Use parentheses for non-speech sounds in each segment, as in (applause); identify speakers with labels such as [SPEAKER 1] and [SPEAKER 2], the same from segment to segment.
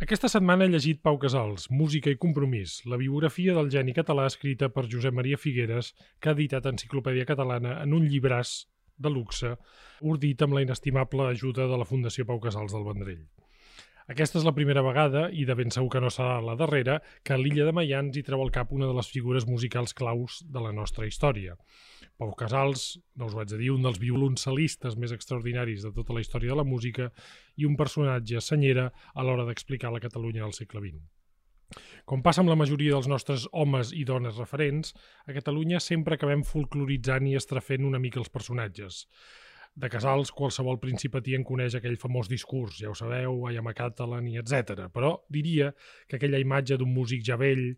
[SPEAKER 1] Aquesta setmana he llegit Pau Casals, Música i compromís, la biografia del geni català escrita per Josep Maria Figueres, que ha editat Enciclopèdia Catalana en un llibràs de luxe, ordit amb la inestimable ajuda de la Fundació Pau Casals del Vendrell. Aquesta és la primera vegada, i de ben segur que no serà la darrera, que a l'illa de Mayans hi treu al cap una de les figures musicals claus de la nostra història. Pau Casals, no us vaig a dir, un dels violoncelistes més extraordinaris de tota la història de la música i un personatge senyera a l'hora d'explicar la Catalunya del segle XX. Com passa amb la majoria dels nostres homes i dones referents, a Catalunya sempre acabem folcloritzant i estrafent una mica els personatges. De Casals, qualsevol principatí en coneix aquell famós discurs, ja ho sabeu, I am a Catalan i etc. Però diria que aquella imatge d'un músic ja vell,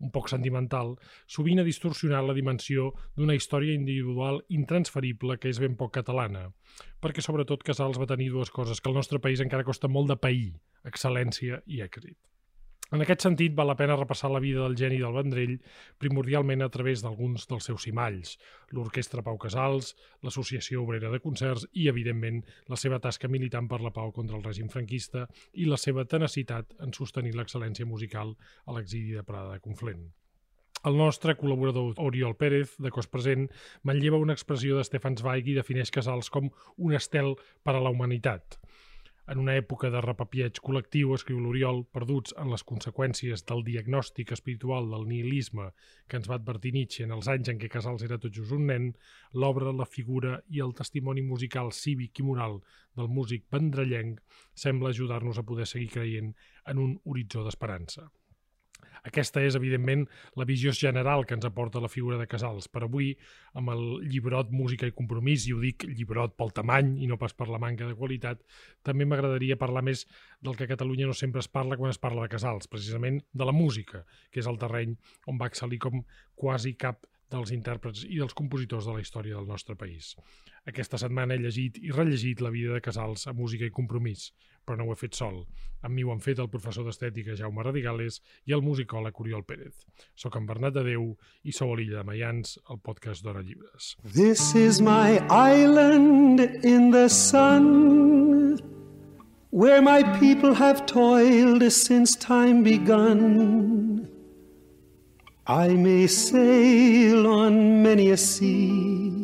[SPEAKER 1] un poc sentimental, sovint ha distorsionat la dimensió d'una història individual intransferible que és ben poc catalana. Perquè sobretot Casals va tenir dues coses que al nostre país encara costa molt de pair, excel·lència i èxit. En aquest sentit, val la pena repassar la vida del geni del Vendrell, primordialment a través d'alguns dels seus cimalls, l'Orquestra Pau Casals, l'Associació Obrera de Concerts i, evidentment, la seva tasca militant per la pau contra el règim franquista i la seva tenacitat en sostenir l'excel·lència musical a l'exili de Prada de Conflent. El nostre col·laborador Oriol Pérez, de cos present, manlleva una expressió de Stefan Zweig i defineix Casals com un estel per a la humanitat. En una època de repapieig col·lectiu, escriu l'Oriol, perduts en les conseqüències del diagnòstic espiritual del nihilisme que ens va advertir Nietzsche en els anys en què Casals era tot just un nen, l'obra, la figura i el testimoni musical cívic i moral del músic vendrellenc sembla ajudar-nos a poder seguir creient en un horitzó d'esperança. Aquesta és, evidentment, la visió general que ens aporta la figura de Casals. Per avui, amb el llibrot Música i Compromís, i ho dic llibrot pel tamany i no pas per la manca de qualitat, també m'agradaria parlar més del que a Catalunya no sempre es parla quan es parla de Casals, precisament de la música, que és el terreny on va excel·lir com quasi cap dels intèrprets i dels compositors de la història del nostre país. Aquesta setmana he llegit i rellegit la vida de Casals a Música i Compromís, però no ho he fet sol. Amb mi ho han fet el professor d'estètica Jaume Radigales i el musicòleg Oriol Pérez. Soc en Bernat de Déu i sou a l'illa de Mayans, el podcast d'Hora Llibres.
[SPEAKER 2] This is my island in the sun Where my people have toiled since time begun I may sail on many a sea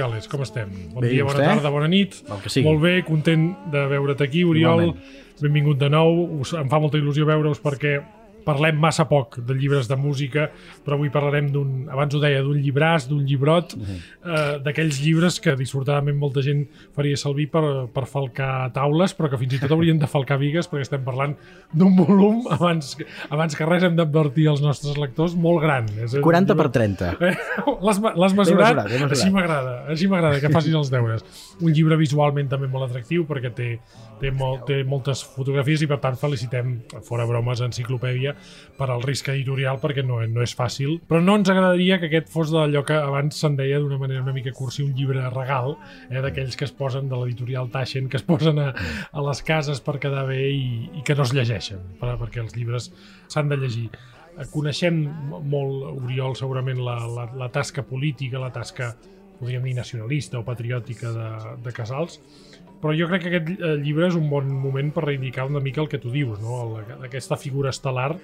[SPEAKER 1] Radigales, com estem? Bon
[SPEAKER 3] Bé,
[SPEAKER 1] dia, bona
[SPEAKER 3] vostè?
[SPEAKER 1] tarda, bona nit. Molt bé, content de veure't aquí, Oriol.
[SPEAKER 3] Igualment.
[SPEAKER 1] Benvingut de nou. Us, em fa molta il·lusió veure-us perquè parlem massa poc de llibres de música, però avui parlarem d'un, abans ho deia, d'un llibràs, d'un llibrot,
[SPEAKER 3] Mhm.
[SPEAKER 1] eh, d'aquells llibres que dissortadament molta gent faria servir per, per falcar taules, però que fins i tot haurien de falcar vigues, perquè estem parlant d'un volum, abans, abans que res hem d'advertir als nostres lectors, molt gran. És un
[SPEAKER 3] 40
[SPEAKER 1] llibre-
[SPEAKER 3] per 30.
[SPEAKER 1] Eh, (laughs) L'has mesurat?
[SPEAKER 3] mesurat, mesurat.
[SPEAKER 1] Així m'agrada, així m'agrada, que facis els deures. Un llibre visualment també molt atractiu perquè té, té, molt, té moltes fotografies i per tant felicitem, fora bromes, enciclopèdia per al risc editorial perquè no, no és fàcil. Però no ens agradaria que aquest fos d'allò que abans se'n deia d'una manera una mica cursi, un llibre regal, eh, d'aquells que es posen de l'editorial Taschen, que es posen a, a les cases per quedar bé i, i que no es llegeixen, per, perquè els llibres s'han de llegir. Eh, Coneixem molt, Oriol, segurament la, la, la tasca política, la tasca, podríem dir, nacionalista o patriòtica de, de Casals, però jo crec que aquest eh, llibre és un bon moment per reivindicar una mica el que tu dius, no? El- aquesta figura estel·lar,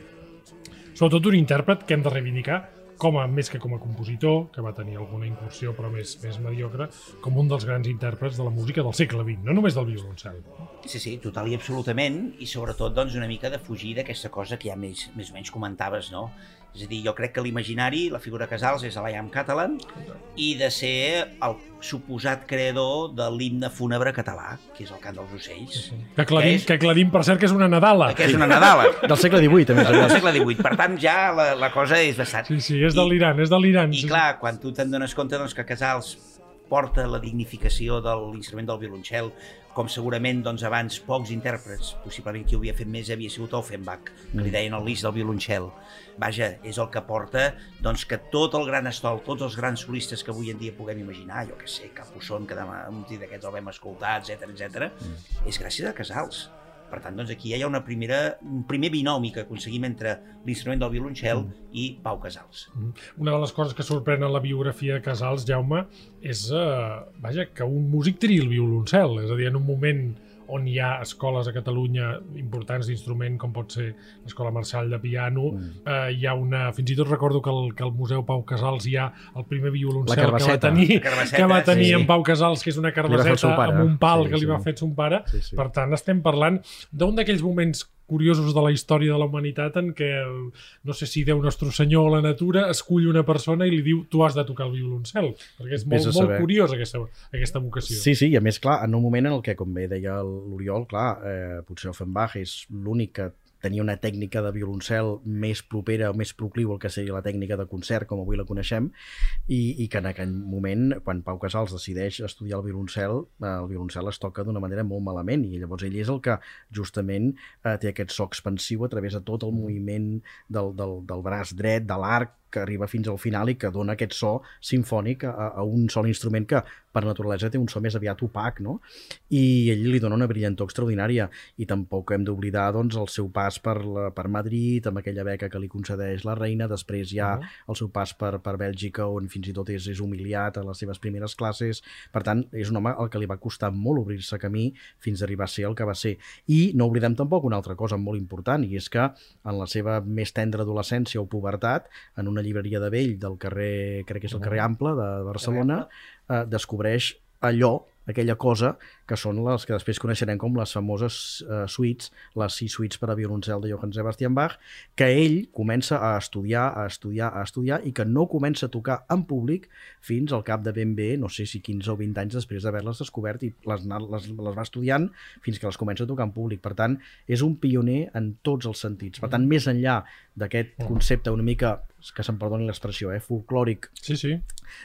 [SPEAKER 1] sobretot un intèrpret que hem de reivindicar com a, més que com a compositor, que va tenir alguna incursió però més, més mediocre, com un dels grans intèrprets de la música del segle XX, no només del violoncel.
[SPEAKER 4] Sí, sí, total i absolutament, i sobretot doncs, una mica de fugir d'aquesta cosa que ja més, més o menys comentaves, no? És a dir, jo crec que l'imaginari, la figura Casals és l'I am Catalan, i de ser el suposat creador de l'himne fúnebre català, que és el cant dels ocells,
[SPEAKER 1] Que aclarim,
[SPEAKER 4] Que és-
[SPEAKER 1] que aclarim per cert, que és una Nadala.
[SPEAKER 4] que és una Nadala,
[SPEAKER 3] Del segle XVIII, a més a
[SPEAKER 4] del segle XVIII. Per tant, ja la, la cosa és bastant...
[SPEAKER 1] Sí, sí, és de l'Iran, és de l'Iran.
[SPEAKER 4] I clar, quan tu te'n dones compte doncs, que Casals porta la dignificació de l'instrument del violoncel, com segurament doncs, abans pocs intèrprets, possiblement qui ho havia fet més havia sigut Offenbach, que li deien el lis del violoncel. Vaja, és el que porta doncs, que tot el gran estol, tots els grans solistes que avui en dia puguem imaginar, jo que sé, Capusson, que demà un d'aquests el vam escoltar, etc etc, mm. és gràcies a Casals. Per tant, doncs aquí ja hi ha una primera, un primer binomi que aconseguim entre l'instrument del violoncel mm. i Pau Casals.
[SPEAKER 1] Mm. Una de les coses que sorprèn en la biografia de Casals, Jaume, és eh, vaja, que un músic triï el violoncel. És a dir, en un moment on hi ha escoles a Catalunya importants d'instrument, com pot ser l'Escola Marçal de Piano, mm. eh, hi ha una... Fins i tot recordo que el, que al Museu Pau Casals hi ha el primer violoncel que va tenir, que va tenir sí, en Pau Casals, que és una carbasseta amb un pal sí, que li sí. va fer son pare. Sí, sí. Per tant, estem parlant d'un d'aquells moments curiosos de la història de la humanitat en què, no sé si Déu Nostre Senyor o la natura escull una persona i li diu tu has de tocar el violoncel, perquè és molt, molt curiós aquesta, aquesta vocació.
[SPEAKER 3] Sí, sí, i a més, clar, en un moment en el que, com bé deia l'Oriol, clar, eh, potser Offenbach és l'únic que tenia una tècnica de violoncel més propera o més procliu al que seria la tècnica de concert, com avui la coneixem, i, i que en aquell moment, quan Pau Casals decideix estudiar el violoncel, eh, el violoncel es toca d'una manera molt malament, i llavors ell és el que justament eh, té aquest so expansiu a través de tot el moviment del, del, del braç dret, de l'arc, que arriba fins al final i que dona aquest so sinfònic a, a un sol instrument que per naturalesa té un so més aviat opac, no? I ell li dona una brillantor extraordinària i tampoc hem d'oblidar doncs, el seu pas per, la, per Madrid, amb aquella beca que li concedeix la reina, després hi ha uh -huh. el seu pas per, per Bèlgica on fins i tot és, és humiliat a les seves primeres classes, per tant és un home al que li va costar molt obrir-se camí fins a arribar a ser el que va ser. I no oblidem tampoc una altra cosa molt important i és que en la seva més tendra adolescència o pubertat, en una llibreria de vell del carrer, crec que és el carrer Ample de Barcelona, eh, descobreix allò aquella cosa que són les que després coneixerem com les famoses uh, suites, les sis suites per a violoncel de Johann Sebastian Bach, que ell comença a estudiar, a estudiar, a estudiar i que no comença a tocar en públic fins al cap de ben bé, no sé si 15 o 20 anys després d'haver-les descobert i les, les, les va estudiant fins que les comença a tocar en públic. Per tant, és un pioner en tots els sentits. Per tant, mm. més enllà d'aquest mm. concepte una mica que se'm perdoni l'expressió, eh, folclòric
[SPEAKER 1] sí, sí.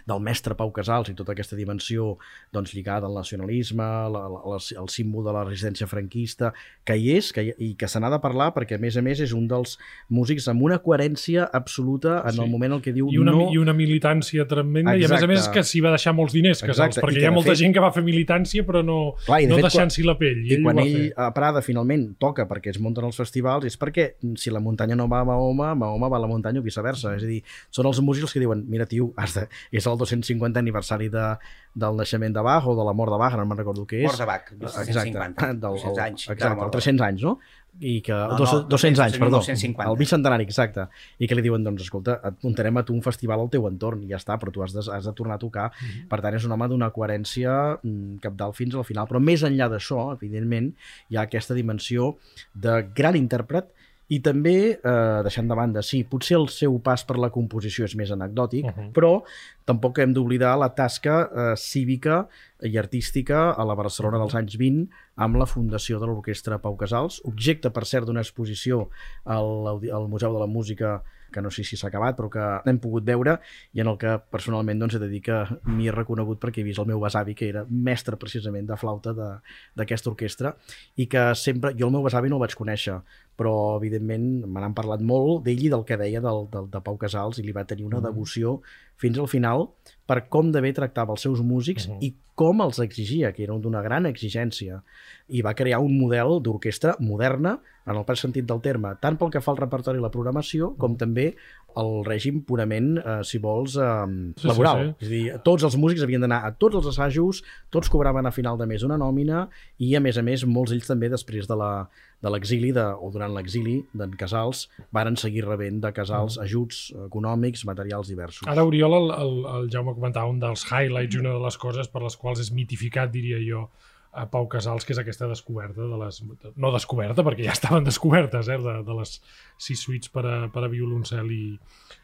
[SPEAKER 3] del mestre Pau Casals i tota aquesta dimensió doncs, lligada al nacionalisme, la, la, el símbol de la resistència franquista, que hi és que hi, i que se n'ha de parlar perquè, a més a més, és un dels músics amb una coherència absoluta en sí. el moment en què diu
[SPEAKER 1] I una,
[SPEAKER 3] no...
[SPEAKER 1] I una militància tremenda, Exacte. i a més a més que s'hi va deixar molts diners, Casals, Exacte. perquè hi ha molta fet... gent que va fer militància però no, Clar, no deixant-s'hi la pell.
[SPEAKER 3] I, I quan ell a Prada finalment toca perquè es munten els festivals és perquè si la muntanya no va a Mahoma, Mahoma va a la muntanya o viceversa. És a dir, són els músics que diuen, mira tio, has de... és el 250 aniversari de, del naixement de Bach o de la mort de Bach, no me'n recordo què és.
[SPEAKER 4] Mort de Bach, 250, del, 200 anys.
[SPEAKER 3] Exacte, 300 anys, no? i que no, no, 200 anys, perdó, 250. el bicentenari, exacte, i que li diuen, doncs, escolta, et muntarem a tu un festival al teu entorn, i ja està, però tu has de, has de tornar a tocar, mm -hmm. per tant és un home d'una coherència mm, capdalt fins al final, però més enllà d'això, evidentment, hi ha aquesta dimensió de gran intèrpret i també, eh, deixant de banda, sí, potser el seu pas per la composició és més anecdòtic, uh -huh. però tampoc hem d'oblidar la tasca eh, cívica i artística a la Barcelona dels anys 20 amb la fundació de l'Orquestra Pau Casals, objecte, per cert, d'una exposició al, al Museu de la Música que no sé si s'ha acabat, però que hem pogut veure i en el que personalment doncs, he de dir que m'hi he reconegut perquè he vist el meu besavi, que era mestre precisament de flauta d'aquesta orquestra, i que sempre, jo el meu besavi no el vaig conèixer, però evidentment me n'han parlat molt d'ell i del que deia del, del, de Pau Casals i li va tenir una mm. devoció fins al final per com de bé tractava els seus músics uh -huh. i com els exigia, que era d'una gran exigència. I va crear un model d'orquestra moderna, en el pas sentit del terme, tant pel que fa al repertori i la programació, com també el règim purament, eh, si vols, eh, sí, laboral. Sí, sí. És a dir, tots els músics havien d'anar a tots els assajos, tots cobraven a final de mes una nòmina i, a més a més, molts ells també després de la de l'exili o durant l'exili d'en Casals varen seguir rebent de Casals mm. ajuts econòmics, materials diversos.
[SPEAKER 1] Ara, Oriol, el, el, el Jaume comentava un dels highlights, una de les coses per les quals és mitificat, diria jo, a Pau Casals, que és aquesta descoberta de les... No descoberta, perquè ja estaven descobertes, eh, de, de les sis suites per a, per a violoncel i,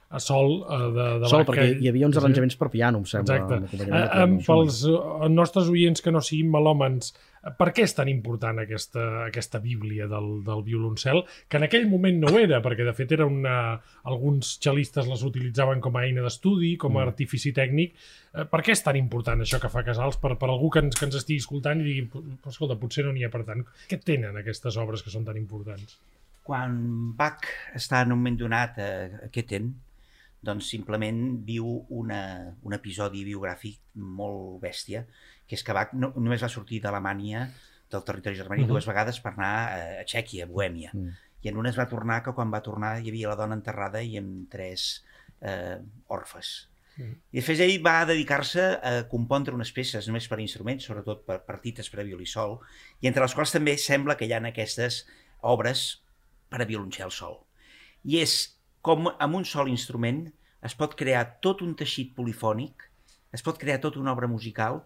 [SPEAKER 1] a sol eh, de, de
[SPEAKER 3] Sol, perquè hi havia uns
[SPEAKER 1] sí.
[SPEAKER 3] arranjaments per piano, em sembla.
[SPEAKER 1] Exacte. Eh, eh, pels eh, nostres oients que no siguin melòmens, per què és tan important aquesta, aquesta bíblia del, del violoncel? Que en aquell moment no ho era, perquè de fet era una... alguns xelistes les utilitzaven com a eina d'estudi, com a
[SPEAKER 3] Mm.
[SPEAKER 1] artifici tècnic. Eh, per què és tan important això que fa Casals? Per, per algú que ens, que ens estigui escoltant i digui, "Però, escolta, potser no n'hi ha per tant. Què tenen aquestes obres que són tan importants?
[SPEAKER 4] Quan Bach està en un moment donat a, a Ketten, doncs simplement viu una, un episodi biogràfic molt bèstia, que és que Bach no, només va sortir d'Alemanya, del territori germànic,
[SPEAKER 1] Mhm.
[SPEAKER 4] dues vegades per anar a, a Txèquia, a Bohèmia.
[SPEAKER 3] Mm.
[SPEAKER 4] I en una es va tornar que quan va tornar hi havia la dona enterrada i amb tres eh, orfes.
[SPEAKER 1] Mm.
[SPEAKER 4] I després ell va dedicar-se a compondre unes peces només per instruments, sobretot per partites per a violí sol, i entre les quals també sembla que hi ha aquestes obres per a violoncel sol. I és com amb un sol instrument es pot crear tot un teixit polifònic, es pot crear tota una obra musical,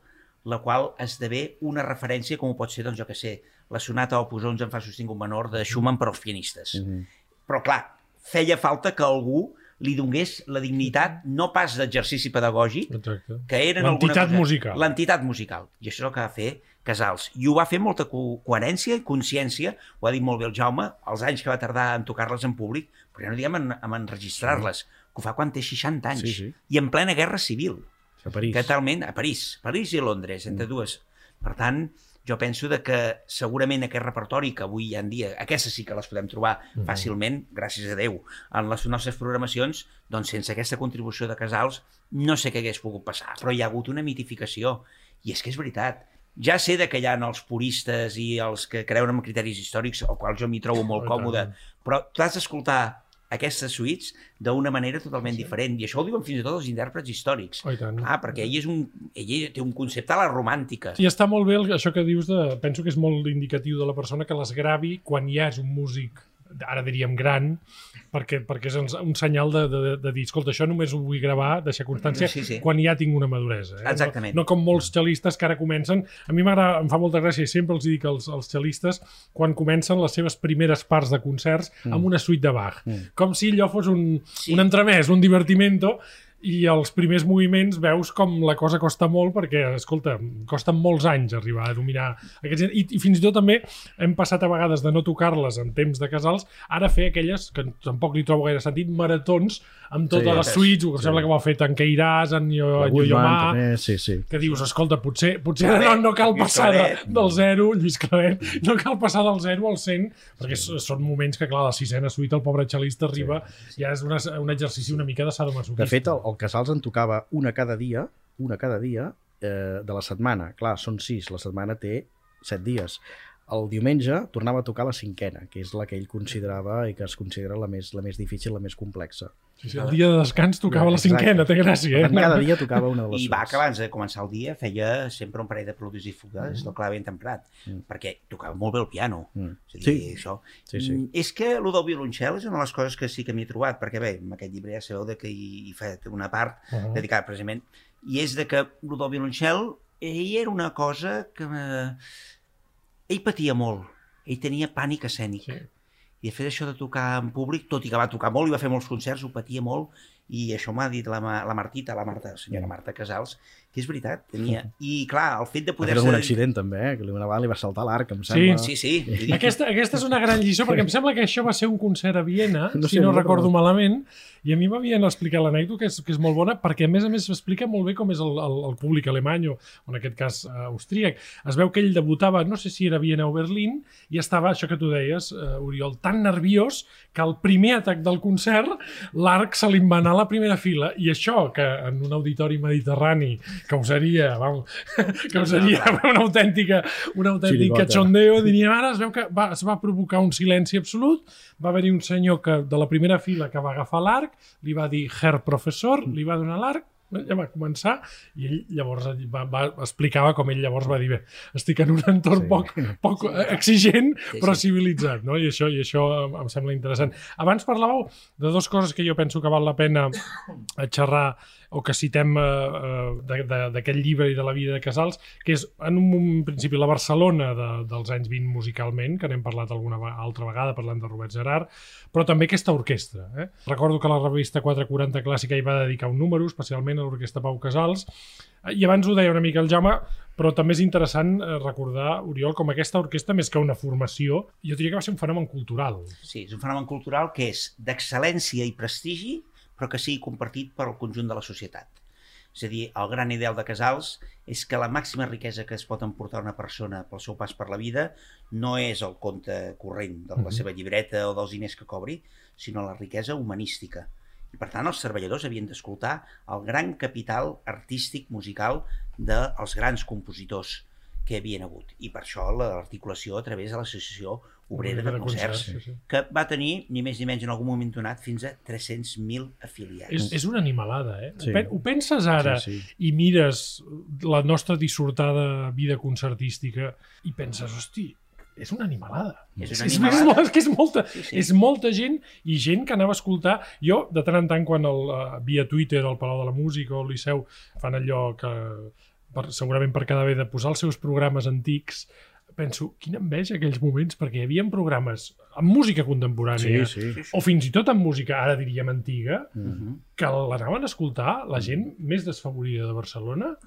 [SPEAKER 4] la qual esdevé una referència, com ho pot ser, doncs jo que sé, la sonata opus 11 en fa sostingut menor de Schumann per als pianistes.
[SPEAKER 3] Mhm.
[SPEAKER 4] Però clar, feia falta que algú li donés la dignitat, no pas d'exercici pedagògic,
[SPEAKER 1] Exacte.
[SPEAKER 4] que alguna
[SPEAKER 1] L'entitat musical.
[SPEAKER 4] L'entitat musical. I això és el que va fer Casals. I ho va fer molta co coherència i consciència, ho ha dit molt bé el Jaume, els anys que va tardar en tocar-les en públic, però ja no diguem en, en enregistrar-les, que ho fa quan té 60 anys,
[SPEAKER 3] Sí, sí.
[SPEAKER 4] i en plena guerra civil,
[SPEAKER 3] A París.
[SPEAKER 4] que talment a París, París i Londres, entre dues. Per tant, jo penso de que segurament aquest repertori que avui en dia, aquestes sí que les podem trobar fàcilment, gràcies a Déu, en les nostres programacions, doncs sense aquesta contribució de Casals no sé què hagués pogut passar, però hi ha hagut una mitificació. I és que és veritat, ja sé de que hi ha els puristes i els que creuen en criteris històrics, al qual jo m'hi trobo molt
[SPEAKER 1] Oh,
[SPEAKER 4] còmode, però tu has d'escoltar aquestes suites d'una manera totalment diferent, i això ho diuen fins i tot els intèrprets històrics.
[SPEAKER 1] Oh, tant.
[SPEAKER 4] Ah, perquè ell, és un, ell té un concepte a la romàntica.
[SPEAKER 1] I està molt bé el- això que dius, de, penso que és molt indicatiu de la persona que les gravi quan ja és un músic, ara diríem gran, perquè, perquè és un, senyal de, de, de dir, escolta, això només ho vull gravar, deixar constància,
[SPEAKER 4] Sí, sí.
[SPEAKER 1] quan ja tinc una maduresa. Eh?
[SPEAKER 4] Exactament.
[SPEAKER 1] No, no com molts xelistes que ara comencen. A mi m'agrada, em fa molta gràcia, i sempre els dic als, als xelistes, quan comencen les seves primeres parts de concerts mm. amb una suite de Bach.
[SPEAKER 3] Mm.
[SPEAKER 1] Com si allò fos un,
[SPEAKER 4] sí.
[SPEAKER 1] un entremès, un divertimento, i els primers moviments veus com la cosa costa molt perquè, escolta, costen molts anys arribar a dominar aquests... I, i fins i tot també hem passat a vegades de no tocar-les en temps de casals, ara fer aquelles, que tampoc li trobo gaire sentit, maratons amb totes
[SPEAKER 3] Sí.
[SPEAKER 1] les suites, que
[SPEAKER 3] Sí.
[SPEAKER 1] sembla que ho ha fet en Queiràs, en Yo-
[SPEAKER 3] La
[SPEAKER 1] en
[SPEAKER 3] Guzmán,
[SPEAKER 1] Yo-Yo-Ma,
[SPEAKER 3] també, sí, sí.
[SPEAKER 1] que dius, escolta, potser, potser
[SPEAKER 4] Claret,
[SPEAKER 1] no, no cal passar de, del 0, Lluís Claret, no cal passar del 0 al 100, perquè s- són moments que, clar, la sisena suite, el pobre xalista arriba, ja és una, un exercici una mica de sadomasoquista.
[SPEAKER 3] De fet, el, el Casals en tocava una cada dia, una cada dia eh, de la setmana. Clar, són sis, la setmana té set dies. El diumenge tornava a tocar la cinquena, que és la que ell considerava i que es considera la més, la més difícil, la més complexa.
[SPEAKER 1] Sí, sí, el dia de descans tocava la
[SPEAKER 3] Exacte.
[SPEAKER 1] cinquena, té gràcia, eh?
[SPEAKER 3] tant, cada dia tocava una de les
[SPEAKER 4] I va que abans de començar el dia feia sempre un parell de preludios i fugues del clar ben temprat,
[SPEAKER 3] Mm.
[SPEAKER 4] perquè tocava molt bé el piano.
[SPEAKER 3] Mm.
[SPEAKER 4] És dir,
[SPEAKER 3] Sí.
[SPEAKER 4] això.
[SPEAKER 3] Sí, sí.
[SPEAKER 4] Mm, És que el del violoncel és una de les coses que sí que m'hi he trobat, perquè bé, en aquest llibre ja sabeu de que hi, hi fa una part
[SPEAKER 1] Uh -huh.
[SPEAKER 4] dedicada precisament, i és de que el del violoncel, ell era una cosa que... eh, Ell patia molt, ell tenia pànic escènic.
[SPEAKER 1] Sí.
[SPEAKER 4] I de fet això de tocar en públic, tot i que va tocar molt i va fer molts concerts, ho patia molt, i això m'ha dit la, la Martita, la Marta, senyora Marta Casals, que és veritat, tenia... (laughs) I clar, el fet de
[SPEAKER 3] Va
[SPEAKER 4] poder...
[SPEAKER 3] fer un accident també, eh? que li, una vegada li va saltar l'arc, em
[SPEAKER 1] Sí,
[SPEAKER 3] sembla.
[SPEAKER 4] Sí, sí. dir- (laughs)
[SPEAKER 1] Aquesta, aquesta és una gran lliçó, perquè em sembla que això va ser un concert a Viena, (laughs)
[SPEAKER 3] No
[SPEAKER 1] no
[SPEAKER 3] sé,
[SPEAKER 1] si no
[SPEAKER 3] no
[SPEAKER 1] recordo
[SPEAKER 3] recordo.
[SPEAKER 1] malament, i a mi m'havien explicat l'anècdota, que, és, que és molt bona, perquè a més a més s'explica molt bé com és el, el, el públic alemany, o en aquest cas austríac. Es veu que ell debutava, no sé si era Viena o Berlín, i estava, això que tu deies, uh, Oriol, tan nerviós que al primer atac del concert l'arc se li va anar a la primera fila, i això, que en un auditori mediterrani causaria, vam, (laughs) causaria una autèntica, una autèntic
[SPEAKER 3] Xirigota.
[SPEAKER 1] cachondeo, diríem ara, es veu que va, es va provocar un silenci absolut, va haver-hi un senyor que, de la primera fila que va agafar l'arc, li va dir Herr Professor, li va donar l'arc, ja va començar i ell llavors va, va, explicava com ell llavors va dir bé, estic en un entorn
[SPEAKER 3] Sí.
[SPEAKER 1] sí. poc, poc exigent
[SPEAKER 4] Sí,
[SPEAKER 1] però
[SPEAKER 4] sí.
[SPEAKER 1] civilitzat, no? I això, i això em sembla interessant. Abans parlàveu de dues coses que jo penso que val la pena (coughs) xerrar o que citem eh, eh, d'aquest llibre i de la vida de Casals, que és en un principi la Barcelona de, dels anys 20 musicalment, que n'hem parlat alguna altra vegada parlant de Robert Gerard, però també aquesta orquestra. Eh? Recordo que la revista 440 Clàssica hi va dedicar un número, especialment a l'orquestra Pau Casals, i abans ho deia una mica el Jaume, però també és interessant eh, recordar, Oriol, com aquesta orquestra, més que una formació, jo diria que va ser un fenomen cultural.
[SPEAKER 4] Sí, és un fenomen cultural que és d'excel·lència i prestigi, però que sigui compartit per al conjunt de la societat. És a dir, el gran ideal de Casals és que la màxima riquesa que es pot emportar una persona pel seu pas per la vida no és el compte corrent de la seva llibreta o dels diners que cobri, sinó la riquesa humanística i per tant els treballadors havien d'escoltar el gran capital artístic, musical dels grans compositors que havien hagut. I per això l'articulació a través de l'Associació Obrera de, Concerts, sí, sí. que va tenir, ni més ni menys en algun moment donat, fins a 300.000 afiliats.
[SPEAKER 1] És, és una animalada, eh? Sí. Ho, ho penses ara sí, sí. i mires la nostra dissortada vida concertística i penses, hosti, és una animalada.
[SPEAKER 4] És, una animalada.
[SPEAKER 1] és, és, que és molta, sí, sí. és molta gent i gent que anava a escoltar. Jo, de tant en tant, quan el, uh, via Twitter, el Palau de la Música o el Liceu fan allò que per, segurament per cada vegada de posar els seus programes antics penso, quina enveja aquells moments, perquè hi havia programes amb música contemporània,
[SPEAKER 3] sí, sí.
[SPEAKER 1] o fins i tot amb música, ara diríem antiga, uh
[SPEAKER 3] Mhm.
[SPEAKER 1] -huh. que l'anaven a escoltar la gent més desfavorida de Barcelona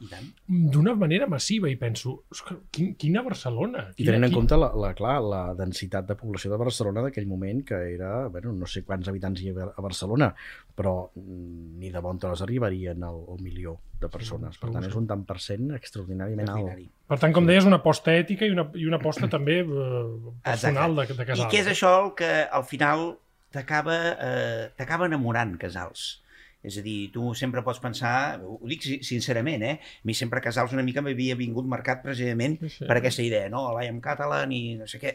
[SPEAKER 1] d'una manera massiva, i penso, quin, quina Barcelona?
[SPEAKER 3] I tenint en compte la, la, clar, la densitat de població de Barcelona d'aquell moment, que era, bueno, no sé quants habitants hi havia a Barcelona, però mm, ni de bon tros arribarien al, al milió de persones. Per tant, és un tant per cent extraordinàriament alt.
[SPEAKER 1] Per tant, com deies, una aposta ètica i una, i una aposta també eh, personal de, de Casals.
[SPEAKER 4] I què és això el que al final t'acaba eh, enamorant Casals? És a dir, tu sempre pots pensar, ho dic sincerament, eh? A mi sempre Casals una mica m'havia vingut marcat precisament
[SPEAKER 1] Sí, sí.
[SPEAKER 4] per aquesta idea, no? I am Catalan i no sé què.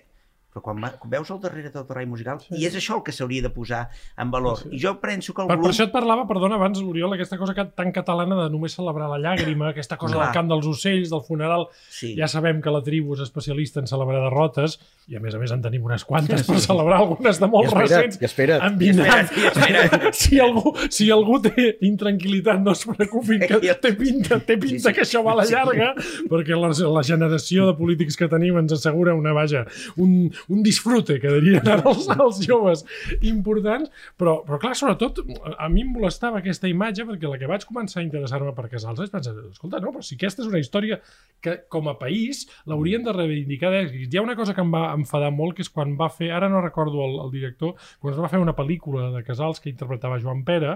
[SPEAKER 4] Però quan, va, veus al darrere del terreny musical,
[SPEAKER 1] Sí.
[SPEAKER 4] i és això el que s'hauria de posar en valor.
[SPEAKER 1] Sí.
[SPEAKER 4] I jo penso que el
[SPEAKER 1] Per, per
[SPEAKER 4] volum...
[SPEAKER 1] això et parlava, perdona, abans, Oriol, aquesta cosa que, tan catalana de només celebrar la llàgrima, aquesta cosa
[SPEAKER 4] Clar.
[SPEAKER 1] del cant dels ocells, del funeral.
[SPEAKER 4] Sí.
[SPEAKER 1] Ja sabem que la tribu és especialista en celebrar derrotes, i a més a més en tenim unes quantes per celebrar algunes de molt
[SPEAKER 3] I espera't,
[SPEAKER 1] recents.
[SPEAKER 3] i espera't.
[SPEAKER 1] En vindran.
[SPEAKER 4] I espera't, (laughs)
[SPEAKER 1] si, algú, si algú té intranquil·litat, no es preocupin, que té pinta, té pinta
[SPEAKER 4] Sí, sí.
[SPEAKER 1] que això va a la
[SPEAKER 4] Sí.
[SPEAKER 1] llarga, perquè la, la generació de polítics que tenim ens assegura una, vaja, un, un disfrute, que dirien ara els, els joves importants, però, però clar, sobretot, a mi em molestava aquesta imatge perquè la que vaig començar a interessar-me per Casals és pensar, escolta, no, però si aquesta és una història que com a país l'haurien de reivindicar d'èxit. Hi ha una cosa que em va enfadar molt, que és quan va fer, ara no recordo el, el director, quan es va fer una pel·lícula de Casals que interpretava Joan Pere,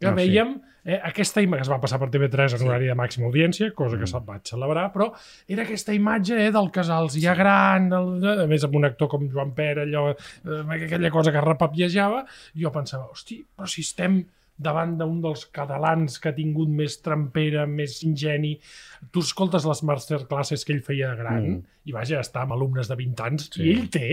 [SPEAKER 1] que
[SPEAKER 3] Ah, sí.
[SPEAKER 1] veiem eh, aquesta imatge que es va passar per TV3 en horari de màxima audiència, cosa que se'l vaig celebrar, però era aquesta imatge eh, del Casals ja gran, el, a més amb un actor com Joan Pere, allò, eh, aquella cosa que repapiejava, i jo pensava, hosti, però si estem davant d'un dels catalans que ha tingut més trampera, més ingeni. Tu escoltes les masterclasses que ell feia de gran
[SPEAKER 3] Mm.
[SPEAKER 1] i vaja, està amb alumnes de 20 anys
[SPEAKER 3] Sí.
[SPEAKER 1] i ell té,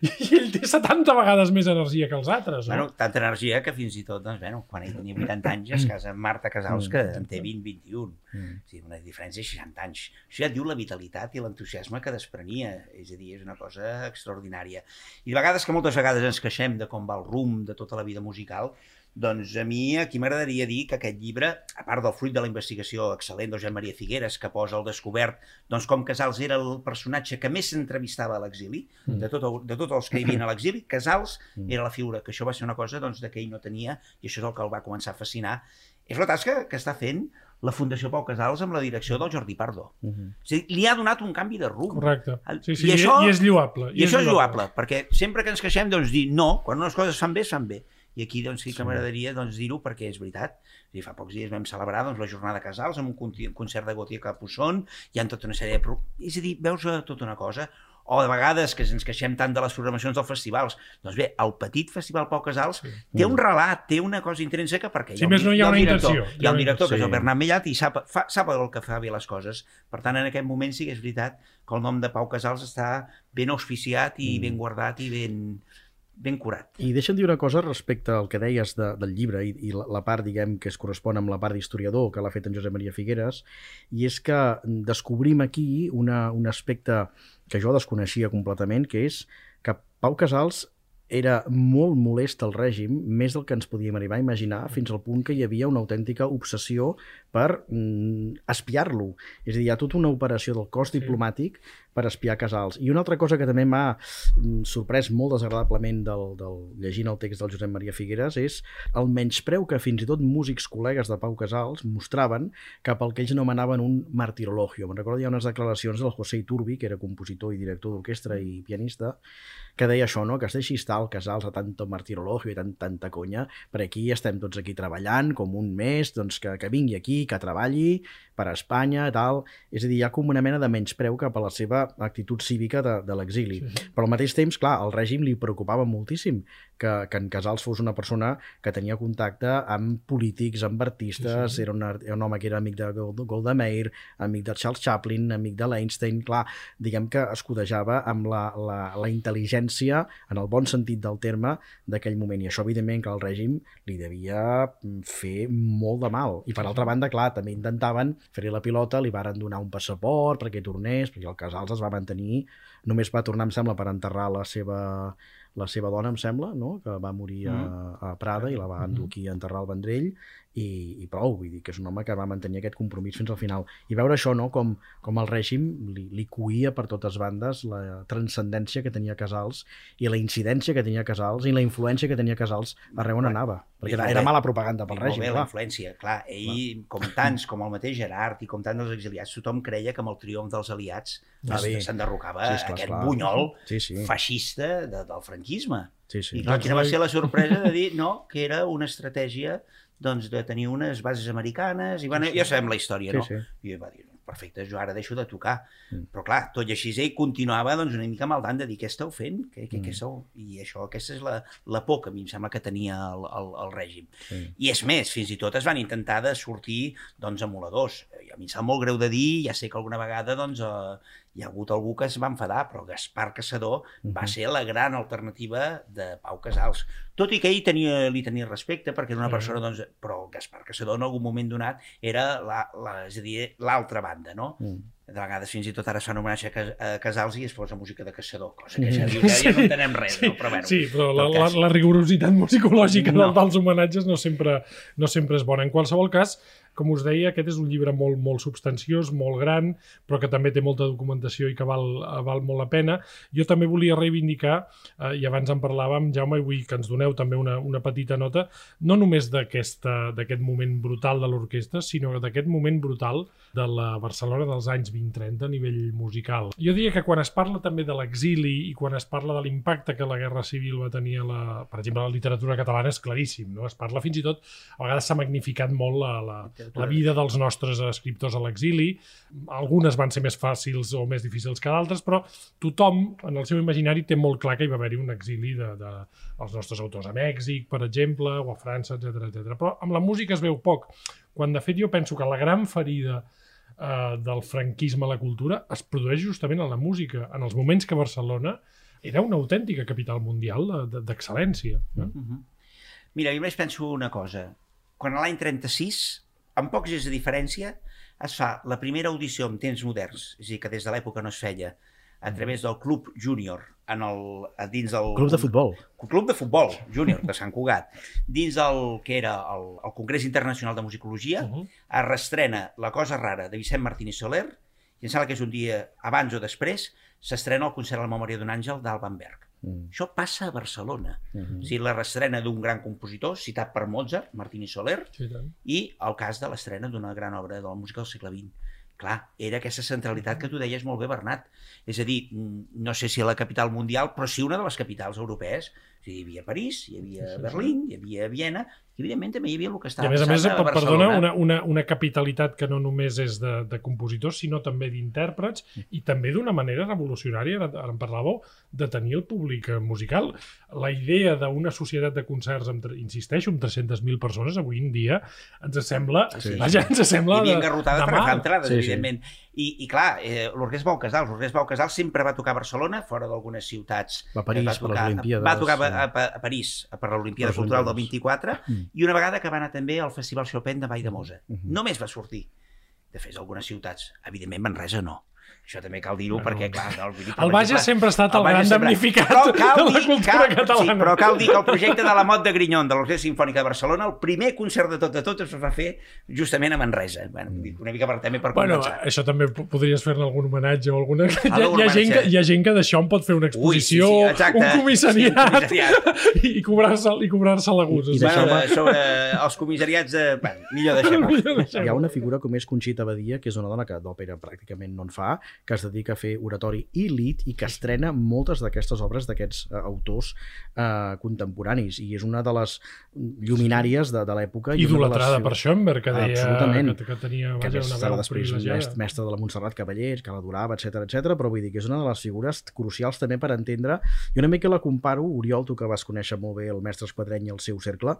[SPEAKER 1] (laughs) i ell té 70 vegades més energia que els altres. No?
[SPEAKER 4] Bueno, tanta energia que fins i tot, doncs, bueno, quan ell tenia 80 anys es casa amb Marta Casals, que en té 20-21.
[SPEAKER 3] Mm.
[SPEAKER 4] Sí, una diferència de 60 anys. Això ja et diu la vitalitat i l'entusiasme que desprenia. És a dir, és una cosa extraordinària. I de vegades que moltes vegades ens queixem de com va el rumb de tota la vida musical, doncs a mi aquí m'agradaria dir que aquest llibre, a part del fruit de la investigació excel·lent de Josep Maria Figueres, que posa al descobert doncs, com Casals era el personatge que més s'entrevistava a l'exili,
[SPEAKER 3] Mm.
[SPEAKER 4] de, tot el, de tots els que hi havien a l'exili, Casals (laughs)
[SPEAKER 3] Mm.
[SPEAKER 4] era la figura, que això va ser una cosa doncs, de que ell no tenia, i això és el que el va començar a fascinar. És la tasca que està fent la Fundació Pau Casals amb la direcció del Jordi Pardo.
[SPEAKER 3] Mhm.
[SPEAKER 4] És a dir, li ha donat un canvi de rumb.
[SPEAKER 1] Correcte. Sí, sí,
[SPEAKER 4] i
[SPEAKER 1] i,
[SPEAKER 4] això-
[SPEAKER 1] i és lloable.
[SPEAKER 4] I això és lloable, perquè sempre que ens queixem, doncs dir no, quan unes coses fan bé, fan bé. I aquí doncs, sí que
[SPEAKER 3] Sí.
[SPEAKER 4] m'agradaria doncs, dir-ho perquè és veritat. És a dir, fa pocs dies vam celebrar doncs, la jornada de Casals amb un un concert de Gautier Capusson, hi ha tota una sèrie de... És a dir, veus tota una cosa. O de vegades que ens queixem tant de les programacions dels festivals. Doncs bé, el petit Festival Pau Casals
[SPEAKER 1] Sí.
[SPEAKER 4] té un relat, té una cosa intrínseca perquè
[SPEAKER 1] Si
[SPEAKER 4] un
[SPEAKER 1] més no, hi ha
[SPEAKER 4] un
[SPEAKER 1] una
[SPEAKER 4] director,
[SPEAKER 1] intenció.
[SPEAKER 4] Hi ha un director que és el
[SPEAKER 3] Sí.
[SPEAKER 4] Bernat Mellat i sap, fa, sap el que fa bé les coses. Per tant, en aquest moment sí que és veritat que el nom de Pau Casals està ben auspiciat i
[SPEAKER 3] Mm.
[SPEAKER 4] ben guardat i ben, ben curat.
[SPEAKER 3] I deixa'm dir una cosa respecte al que deies de, del llibre i, i la, la part, diguem, que es correspon amb la part d'historiador que l'ha fet en Josep Maria Figueres, i és que descobrim aquí una, un aspecte que jo desconeixia completament, que és que Pau Casals era molt molest al règim, més del que ens podíem arribar a imaginar, fins al punt que hi havia una autèntica obsessió per mm, espiar-lo. És a dir, hi ha tota una operació del cos
[SPEAKER 1] Sí.
[SPEAKER 3] diplomàtic per espiar Casals. I una altra cosa que també m'ha mm, sorprès molt desagradablement del, del, llegint el text del Josep Maria Figueres és el menyspreu que fins i tot músics col·legues de Pau Casals mostraven cap al que ells anomenaven un martirologio. Me'n recordo hi ha unes declaracions del José Iturbi, que era compositor i director d'orquestra i pianista, que deia això, no? que es deixi estar el Casals a tanto martirologio i tant, tanta conya, per aquí estem tots aquí treballant com un mes, doncs que, que vingui aquí, que treballi per a Espanya, tal. És a dir, hi ha com una mena de menyspreu cap a la seva actitud cívica de, de l'exili.
[SPEAKER 1] Sí, sí.
[SPEAKER 3] Però al mateix temps, clar, al règim li preocupava moltíssim que, que en Casals fos una persona que tenia contacte amb polítics, amb artistes,
[SPEAKER 1] Sí, sí.
[SPEAKER 3] Era, un, art- era un home que era amic de Gold- Golda Meir, amic de Charles Chaplin, amic de l'Einstein, clar, diguem que escudejava amb la, la, la intel·ligència, en el bon sentit del terme, d'aquell moment. I això, evidentment, que el règim li devia mm, fer molt de mal. I per altra banda, clar, també intentaven fer-li la pilota, li varen donar un passaport perquè tornés, perquè el Casals es va mantenir, només va tornar, em sembla, per enterrar la seva la seva dona, em sembla, no? que va morir a, a Prada i la va endur aquí a enterrar al Vendrell i, i prou, vull dir que és un home que va mantenir aquest compromís fins al final. I veure això, no? com, com el règim li, li cuia per totes bandes la transcendència que tenia Casals i la incidència que tenia Casals i la influència que tenia Casals arreu on anava. Perquè era, era mala propaganda pel règim,
[SPEAKER 4] bé, la
[SPEAKER 3] clar.
[SPEAKER 4] influència, clar. Ell, com tants, com el mateix Gerard i com tants dels exiliats, tothom creia que amb el triomf dels aliats
[SPEAKER 3] Ah,
[SPEAKER 4] s'enderrocava
[SPEAKER 3] Sí, esclar,
[SPEAKER 4] aquest
[SPEAKER 3] esclar.
[SPEAKER 4] bunyol
[SPEAKER 3] Sí, sí.
[SPEAKER 4] feixista de, del franquisme.
[SPEAKER 3] Sí, sí.
[SPEAKER 4] I clar,
[SPEAKER 1] Doncs
[SPEAKER 4] quina va
[SPEAKER 1] la-
[SPEAKER 4] ser la sorpresa de dir no, que era una estratègia doncs, de tenir unes bases americanes, i bueno, ja sabem la història, no?
[SPEAKER 3] Sí,
[SPEAKER 4] I ell va dir, perfecte, jo ara deixo de tocar.
[SPEAKER 3] Mm.
[SPEAKER 4] Però clar, tot i així ell continuava doncs, una mica maldant de dir què esteu fent? Què, què,
[SPEAKER 3] Mm.
[SPEAKER 4] què sou? I això, aquesta és la, la por que a mi em sembla que tenia el, el, el règim.
[SPEAKER 3] Sí.
[SPEAKER 4] I és més, fins i tot es van intentar de sortir doncs, emuladors. I a mi em sap molt greu de dir, ja sé que alguna vegada doncs, eh, hi ha hagut algú que es va enfadar, però Gaspar Caçador va
[SPEAKER 3] Mhm.
[SPEAKER 4] ser la gran alternativa de Pau Casals. Tot i que ell tenia, li tenia respecte, perquè era una persona, doncs, però Gaspar Caçador en algun moment donat era la, la, és a dir, l'altra banda, no?
[SPEAKER 3] Mm.
[SPEAKER 4] De vegades fins i tot ara es fa un homenatge a Cas- a Casals i es posa música de caçador, cosa que
[SPEAKER 3] Mhm.
[SPEAKER 4] ja, dius, ja, ja no entenem res,
[SPEAKER 1] sí,
[SPEAKER 4] no? Però bueno,
[SPEAKER 1] sí, però la,
[SPEAKER 4] tot
[SPEAKER 1] la,
[SPEAKER 4] cas.
[SPEAKER 1] la rigorositat musicològica
[SPEAKER 4] no.
[SPEAKER 1] dels homenatges no sempre, no sempre és bona. En qualsevol cas, com us deia, aquest és un llibre molt, molt substanciós, molt gran, però que també té molta documentació i que val, val molt la pena. Jo també volia reivindicar, eh, i abans en parlàvem, Jaume, i vull que ens doneu també una, una petita nota, no només d'aquest moment brutal de l'orquestra, sinó d'aquest moment brutal de la Barcelona dels anys 20-30 a nivell musical. Jo diria que quan es parla també de l'exili i quan es parla de l'impacte que la Guerra Civil va tenir, a la, per exemple, a la literatura catalana és claríssim. No? Es parla fins i tot, a vegades s'ha magnificat molt la, la, la vida dels nostres escriptors a l'exili. Algunes van ser més fàcils o més difícils que d'altres, però tothom en el seu imaginari té molt clar que hi va haver-hi un exili de, de, nostres autors a Mèxic, per exemple, o a França, etc etc. Però amb la música es veu poc. Quan, de fet, jo penso que la gran ferida eh, del franquisme a la cultura es produeix justament en la música, en els moments que Barcelona era una autèntica capital mundial de- de- d'excel·lència. No?
[SPEAKER 4] Mhm. Mira, jo només penso una cosa. Quan l'any 36, amb pocs dies de diferència, es fa la primera audició en temps moderns, és a dir, que des de l'època no es feia, a través del Club Júnior, en el, a dins del...
[SPEAKER 3] Club de futbol.
[SPEAKER 4] Club de Futbol Júnior de Sant Cugat, dins del que era el, el Congrés Internacional de Musicologia,
[SPEAKER 1] Uh -huh.
[SPEAKER 4] es restrena La cosa rara de Vicent Martínez Soler i em sembla que és un dia abans o després s'estrena el concert a la memòria d'un àngel d'Alban Berg.
[SPEAKER 3] Mm.
[SPEAKER 4] Això passa a Barcelona.
[SPEAKER 3] Mhm.
[SPEAKER 4] O sigui, la restrena d'un gran compositor citat per Mozart, Martínez Soler,
[SPEAKER 1] Sí, tant.
[SPEAKER 4] i el cas de l'estrena d'una gran obra de la música del segle XX. Clar, era aquesta centralitat que tu deies molt bé, Bernat. És a dir, mm, no sé si a la capital mundial, però sí una de les capitals europees. Hi havia París, hi havia
[SPEAKER 1] Sí, sí, sí.
[SPEAKER 4] Berlín, hi havia Viena, i evidentment també hi havia el que
[SPEAKER 1] I
[SPEAKER 4] estava
[SPEAKER 1] a més a més,
[SPEAKER 4] a
[SPEAKER 1] perdona, una, una, una capitalitat que no només és de, de compositors, sinó també d'intèrprets i també d'una manera revolucionària, ara ara en parlàveu, de tenir el públic eh, musical. La idea d'una societat de concerts, amb, insisteixo, amb 300.000 persones avui en dia, ens sembla,
[SPEAKER 4] Sí.
[SPEAKER 1] vaja, ens
[SPEAKER 4] Hi
[SPEAKER 1] sembla
[SPEAKER 4] havia
[SPEAKER 1] de,
[SPEAKER 4] engarrotades
[SPEAKER 1] de
[SPEAKER 4] per agafar entrades,
[SPEAKER 3] Sí, sí.
[SPEAKER 4] evidentment. I, I clar, eh, l'Orquestra Pau Casals, l'Orquestra Pau Casals sempre va tocar a Barcelona, fora d'algunes ciutats.
[SPEAKER 3] Va a París
[SPEAKER 4] va
[SPEAKER 3] per les
[SPEAKER 4] tocar,
[SPEAKER 3] Olimpíades,
[SPEAKER 4] Va tocar
[SPEAKER 3] sí.
[SPEAKER 4] A, a, a París per l'Olimpíada
[SPEAKER 3] Les
[SPEAKER 4] Cultural del
[SPEAKER 3] Olimpíades.
[SPEAKER 4] 24
[SPEAKER 3] Mm.
[SPEAKER 4] i una vegada que va anar també al Festival Chopin de Vall de Mosa.
[SPEAKER 3] Mhm.
[SPEAKER 4] Només va sortir. De fet, algunes ciutats. Evidentment, Manresa no. Això també cal dir-ho perquè, clar, no, vull dir, per
[SPEAKER 1] El Bages
[SPEAKER 4] exemple,
[SPEAKER 1] sempre ha estat el, gran
[SPEAKER 4] sempre-
[SPEAKER 1] damnificat
[SPEAKER 4] Però cal
[SPEAKER 1] de la
[SPEAKER 4] dir-
[SPEAKER 1] cultura
[SPEAKER 4] cal,
[SPEAKER 1] catalana.
[SPEAKER 4] Sí, però cal dir que el projecte de la Mot de Grinyon de l'Orquestra Simfònica de Barcelona, el primer concert de tot de tot es va fer justament a Manresa. Bueno, una mica per, també per
[SPEAKER 1] Bueno,
[SPEAKER 4] compensar.
[SPEAKER 1] això també po- podries fer-ne algun homenatge o alguna... Hi ha, hi, ha
[SPEAKER 4] homenatge.
[SPEAKER 1] gent que, hi ha gent que d'això en pot fer una exposició,
[SPEAKER 4] Ui, sí, sí, exacte.
[SPEAKER 1] un comissariat,
[SPEAKER 4] Sí, un comissariat. (laughs)
[SPEAKER 1] i cobrar-se i cobrar-se la gust.
[SPEAKER 3] I deixeu-me-
[SPEAKER 4] Bueno, de, sobre els comissariats de... Bueno, (laughs) millor deixem-ho.
[SPEAKER 3] Hi ha una figura com és Conxita Badia, que és una dona que d'òpera pràcticament no en fa, que es dedica a fer oratori i lit i que estrena moltes d'aquestes obres d'aquests uh, autors uh, contemporanis i és una de les lluminàries de, de l'època. i les
[SPEAKER 1] idolatrada
[SPEAKER 3] figu-
[SPEAKER 1] per Schoenberg, que deia
[SPEAKER 3] Absolutament.
[SPEAKER 1] que, que tenia
[SPEAKER 3] que
[SPEAKER 1] vaja, una veu
[SPEAKER 3] després
[SPEAKER 1] privilegiada.
[SPEAKER 3] mestre, de la Montserrat Cavallers, que l'adorava, etc etc. però vull dir que és una de les figures crucials també per entendre, i una mica la comparo, Oriol, tu que vas conèixer molt bé el mestre Esquadreny i el seu cercle,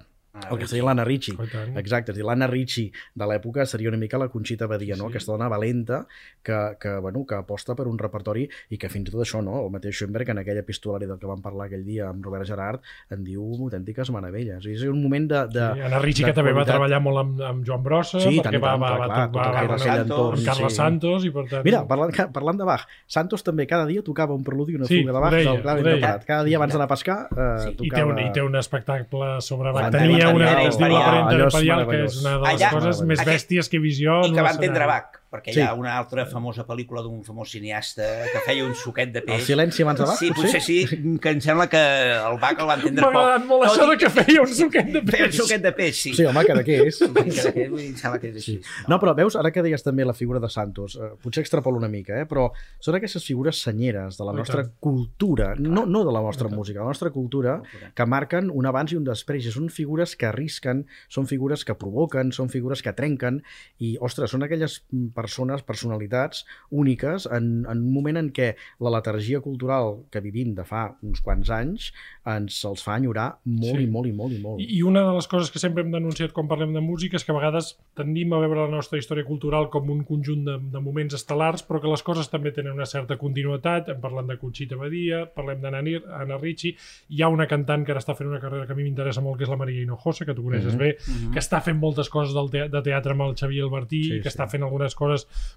[SPEAKER 3] el que seria l'Anna Ricci.
[SPEAKER 1] Oh, i.
[SPEAKER 3] Exacte, és dir, l'Anna Ricci de l'època seria una mica la Conxita Badia, no?
[SPEAKER 1] Sí.
[SPEAKER 3] aquesta dona valenta que, que, bueno, que aposta per un repertori i que fins i tot això, no? el mateix Schoenberg en aquell epistolari del que vam parlar aquell dia amb Robert Gerard en diu autèntiques meravelles. És un moment de... de
[SPEAKER 1] Sí, Anna Ricci,
[SPEAKER 3] de
[SPEAKER 1] que també va
[SPEAKER 3] qualitat.
[SPEAKER 1] treballar molt amb, amb Joan Brossa,
[SPEAKER 3] Sí, i
[SPEAKER 1] perquè
[SPEAKER 3] tant, i
[SPEAKER 1] va,
[SPEAKER 3] tant,
[SPEAKER 1] va,
[SPEAKER 3] clar,
[SPEAKER 1] va,
[SPEAKER 3] clar,
[SPEAKER 1] va,
[SPEAKER 3] tot
[SPEAKER 1] va, va, va,
[SPEAKER 3] entorn,
[SPEAKER 1] amb Carles
[SPEAKER 3] sí.
[SPEAKER 1] Santos, i per tant...
[SPEAKER 3] Mira, parlant, parlant de Bach, Santos també cada dia tocava un preludi i una
[SPEAKER 1] Sí,
[SPEAKER 3] fuga de Bach
[SPEAKER 1] deia,
[SPEAKER 3] del clar
[SPEAKER 1] ho deia.
[SPEAKER 3] interpretat. Cada dia abans d'anar a pescar eh,
[SPEAKER 4] Sí.
[SPEAKER 1] I té,
[SPEAKER 3] tocava...
[SPEAKER 1] un, I té un espectacle sobre Bach.
[SPEAKER 3] L'Antena
[SPEAKER 1] Tenia una que es diu
[SPEAKER 3] Allò és
[SPEAKER 1] Imperial, que és una de les
[SPEAKER 4] Allà-
[SPEAKER 1] coses més bèsties que he vist jo.
[SPEAKER 4] I que va entendre. Bach, perquè
[SPEAKER 3] Sí.
[SPEAKER 4] hi ha una altra famosa pel·lícula d'un famós cineasta que feia un suquet de
[SPEAKER 3] El
[SPEAKER 4] peix.
[SPEAKER 3] silenci abans de Bach,
[SPEAKER 4] Sí, potser sí, que em sembla que el Bach el va entendre
[SPEAKER 1] M'ha
[SPEAKER 4] poc.
[SPEAKER 1] agradat molt això de que feia un suquet de
[SPEAKER 4] Feia un
[SPEAKER 1] peix.
[SPEAKER 4] suquet de peix, sí.
[SPEAKER 3] Sí, home, que de què és? (laughs)
[SPEAKER 4] Que- que- Em sembla que és així.
[SPEAKER 3] No, però veus, ara que deies també la figura de Santos, eh, potser extrapolo una mica, eh, però són aquestes figures senyeres de la
[SPEAKER 1] Oh,
[SPEAKER 3] nostra cultura, no, no de la nostra música, de la nostra cultura, que marquen un abans i un després. I són figures que arrisquen, són figures que provoquen, són figures que trenquen, i, ostres, són aquelles mm, persones, personalitats úniques en, en un moment en què la letargia cultural que vivim de fa uns quants anys ens els fa enyorar molt
[SPEAKER 1] Sí.
[SPEAKER 3] i molt i molt i molt.
[SPEAKER 1] I una de les coses que sempre hem denunciat quan parlem de música és que a vegades tendim a veure la nostra història cultural com un conjunt de, de moments estel·lars, però que les coses també tenen una certa continuïtat. Hem parlat de Conxita Badia, parlem d'Anna Ricci, hi ha una cantant que ara està fent una carrera que a mi m'interessa molt, que és la Maria Hinojosa, que tu coneixes
[SPEAKER 3] Mhm.
[SPEAKER 1] bé,
[SPEAKER 4] Mhm.
[SPEAKER 1] que està fent moltes coses del te de teatre amb el Xavier Albertí,
[SPEAKER 3] Sí,
[SPEAKER 1] que
[SPEAKER 3] sí.
[SPEAKER 1] està fent algunes coses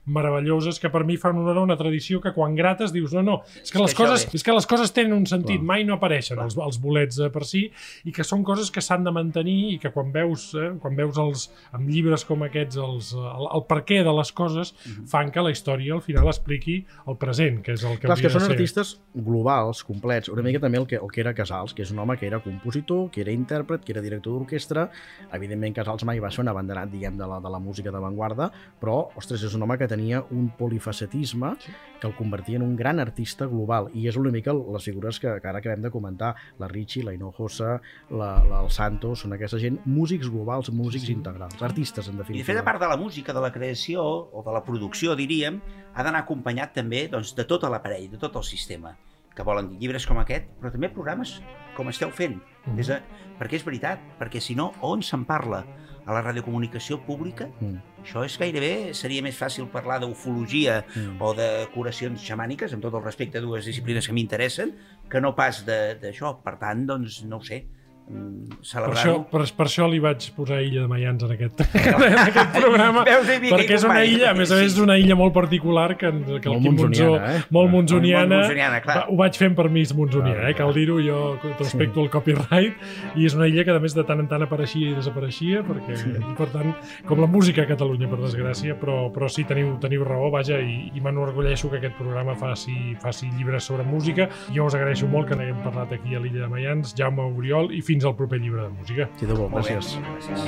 [SPEAKER 1] meravelloses que per mi fan honor a una tradició que quan grates dius no, no, és que, les, coses, és que les coses tenen un sentit,
[SPEAKER 3] Clar.
[SPEAKER 1] mai no apareixen els, els bolets eh, per si, i que són coses que s'han de mantenir i que quan veus, eh, quan veus els, amb llibres com aquests els, el, el per què de les coses
[SPEAKER 4] Mhm.
[SPEAKER 1] fan que la història al final expliqui el present, que és el que
[SPEAKER 3] Clar, és que
[SPEAKER 1] hauria
[SPEAKER 3] són
[SPEAKER 1] de ser.
[SPEAKER 3] artistes globals, complets, una mica també el que, el que era Casals, que és un home que era compositor, que era intèrpret, que era director d'orquestra, evidentment Casals mai va ser un abanderat, diguem, de la, de la música d'avantguarda, però, ostres, és un home que tenia un polifacetisme que el convertia en un gran artista global, i és una mica les figures que, que ara acabem de comentar, la Ricci, la Hinojosa, la, la, el Santos, són aquesta gent, músics globals, músics
[SPEAKER 1] Sí, sí.
[SPEAKER 3] integrals, artistes, en
[SPEAKER 4] I de
[SPEAKER 3] definitiva.
[SPEAKER 4] fet, a part de la música, de la creació, o de la producció, diríem, ha d'anar acompanyat també doncs, de tot l'aparell, de tot el sistema, que volen llibres com aquest, però també programes com esteu fent.
[SPEAKER 1] Mhm.
[SPEAKER 4] És a, perquè és veritat, perquè si no, on se'n parla? A la radiocomunicació pública?
[SPEAKER 3] Mm.
[SPEAKER 4] Això és gairebé, seria més fàcil parlar d'ufologia
[SPEAKER 3] Mm.
[SPEAKER 4] o de curacions xamàniques, amb tot el respecte a dues disciplines que m'interessen, que no pas de- d'això. Per tant, doncs, no ho sé, mm,
[SPEAKER 1] Per això,
[SPEAKER 4] celebrar-ho.
[SPEAKER 1] per, per això li vaig posar Illa de Mayans en aquest, (laughs) en aquest programa, perquè és una illa, a més a més, és una illa molt particular que, que el
[SPEAKER 3] Molt
[SPEAKER 1] Quim Monzó,
[SPEAKER 3] eh?
[SPEAKER 1] molt monzoniana, va- ho vaig fent per mi monzoniana, eh? cal dir-ho, jo respecto el copyright, i és una illa que a més de tant en tant apareixia i desapareixia, perquè, i per tant, com la música a Catalunya, per desgràcia, però, però sí, teniu, teniu raó, vaja, i, i m'enorgulleixo que aquest programa faci, faci llibres sobre música. Jo us agraeixo molt que n'haguem parlat aquí a l'illa de Mayans, Jaume Oriol, i fins al proper llibre de música.
[SPEAKER 3] Sí, de bo,
[SPEAKER 4] Molt bé,
[SPEAKER 3] gràcies.
[SPEAKER 4] gràcies.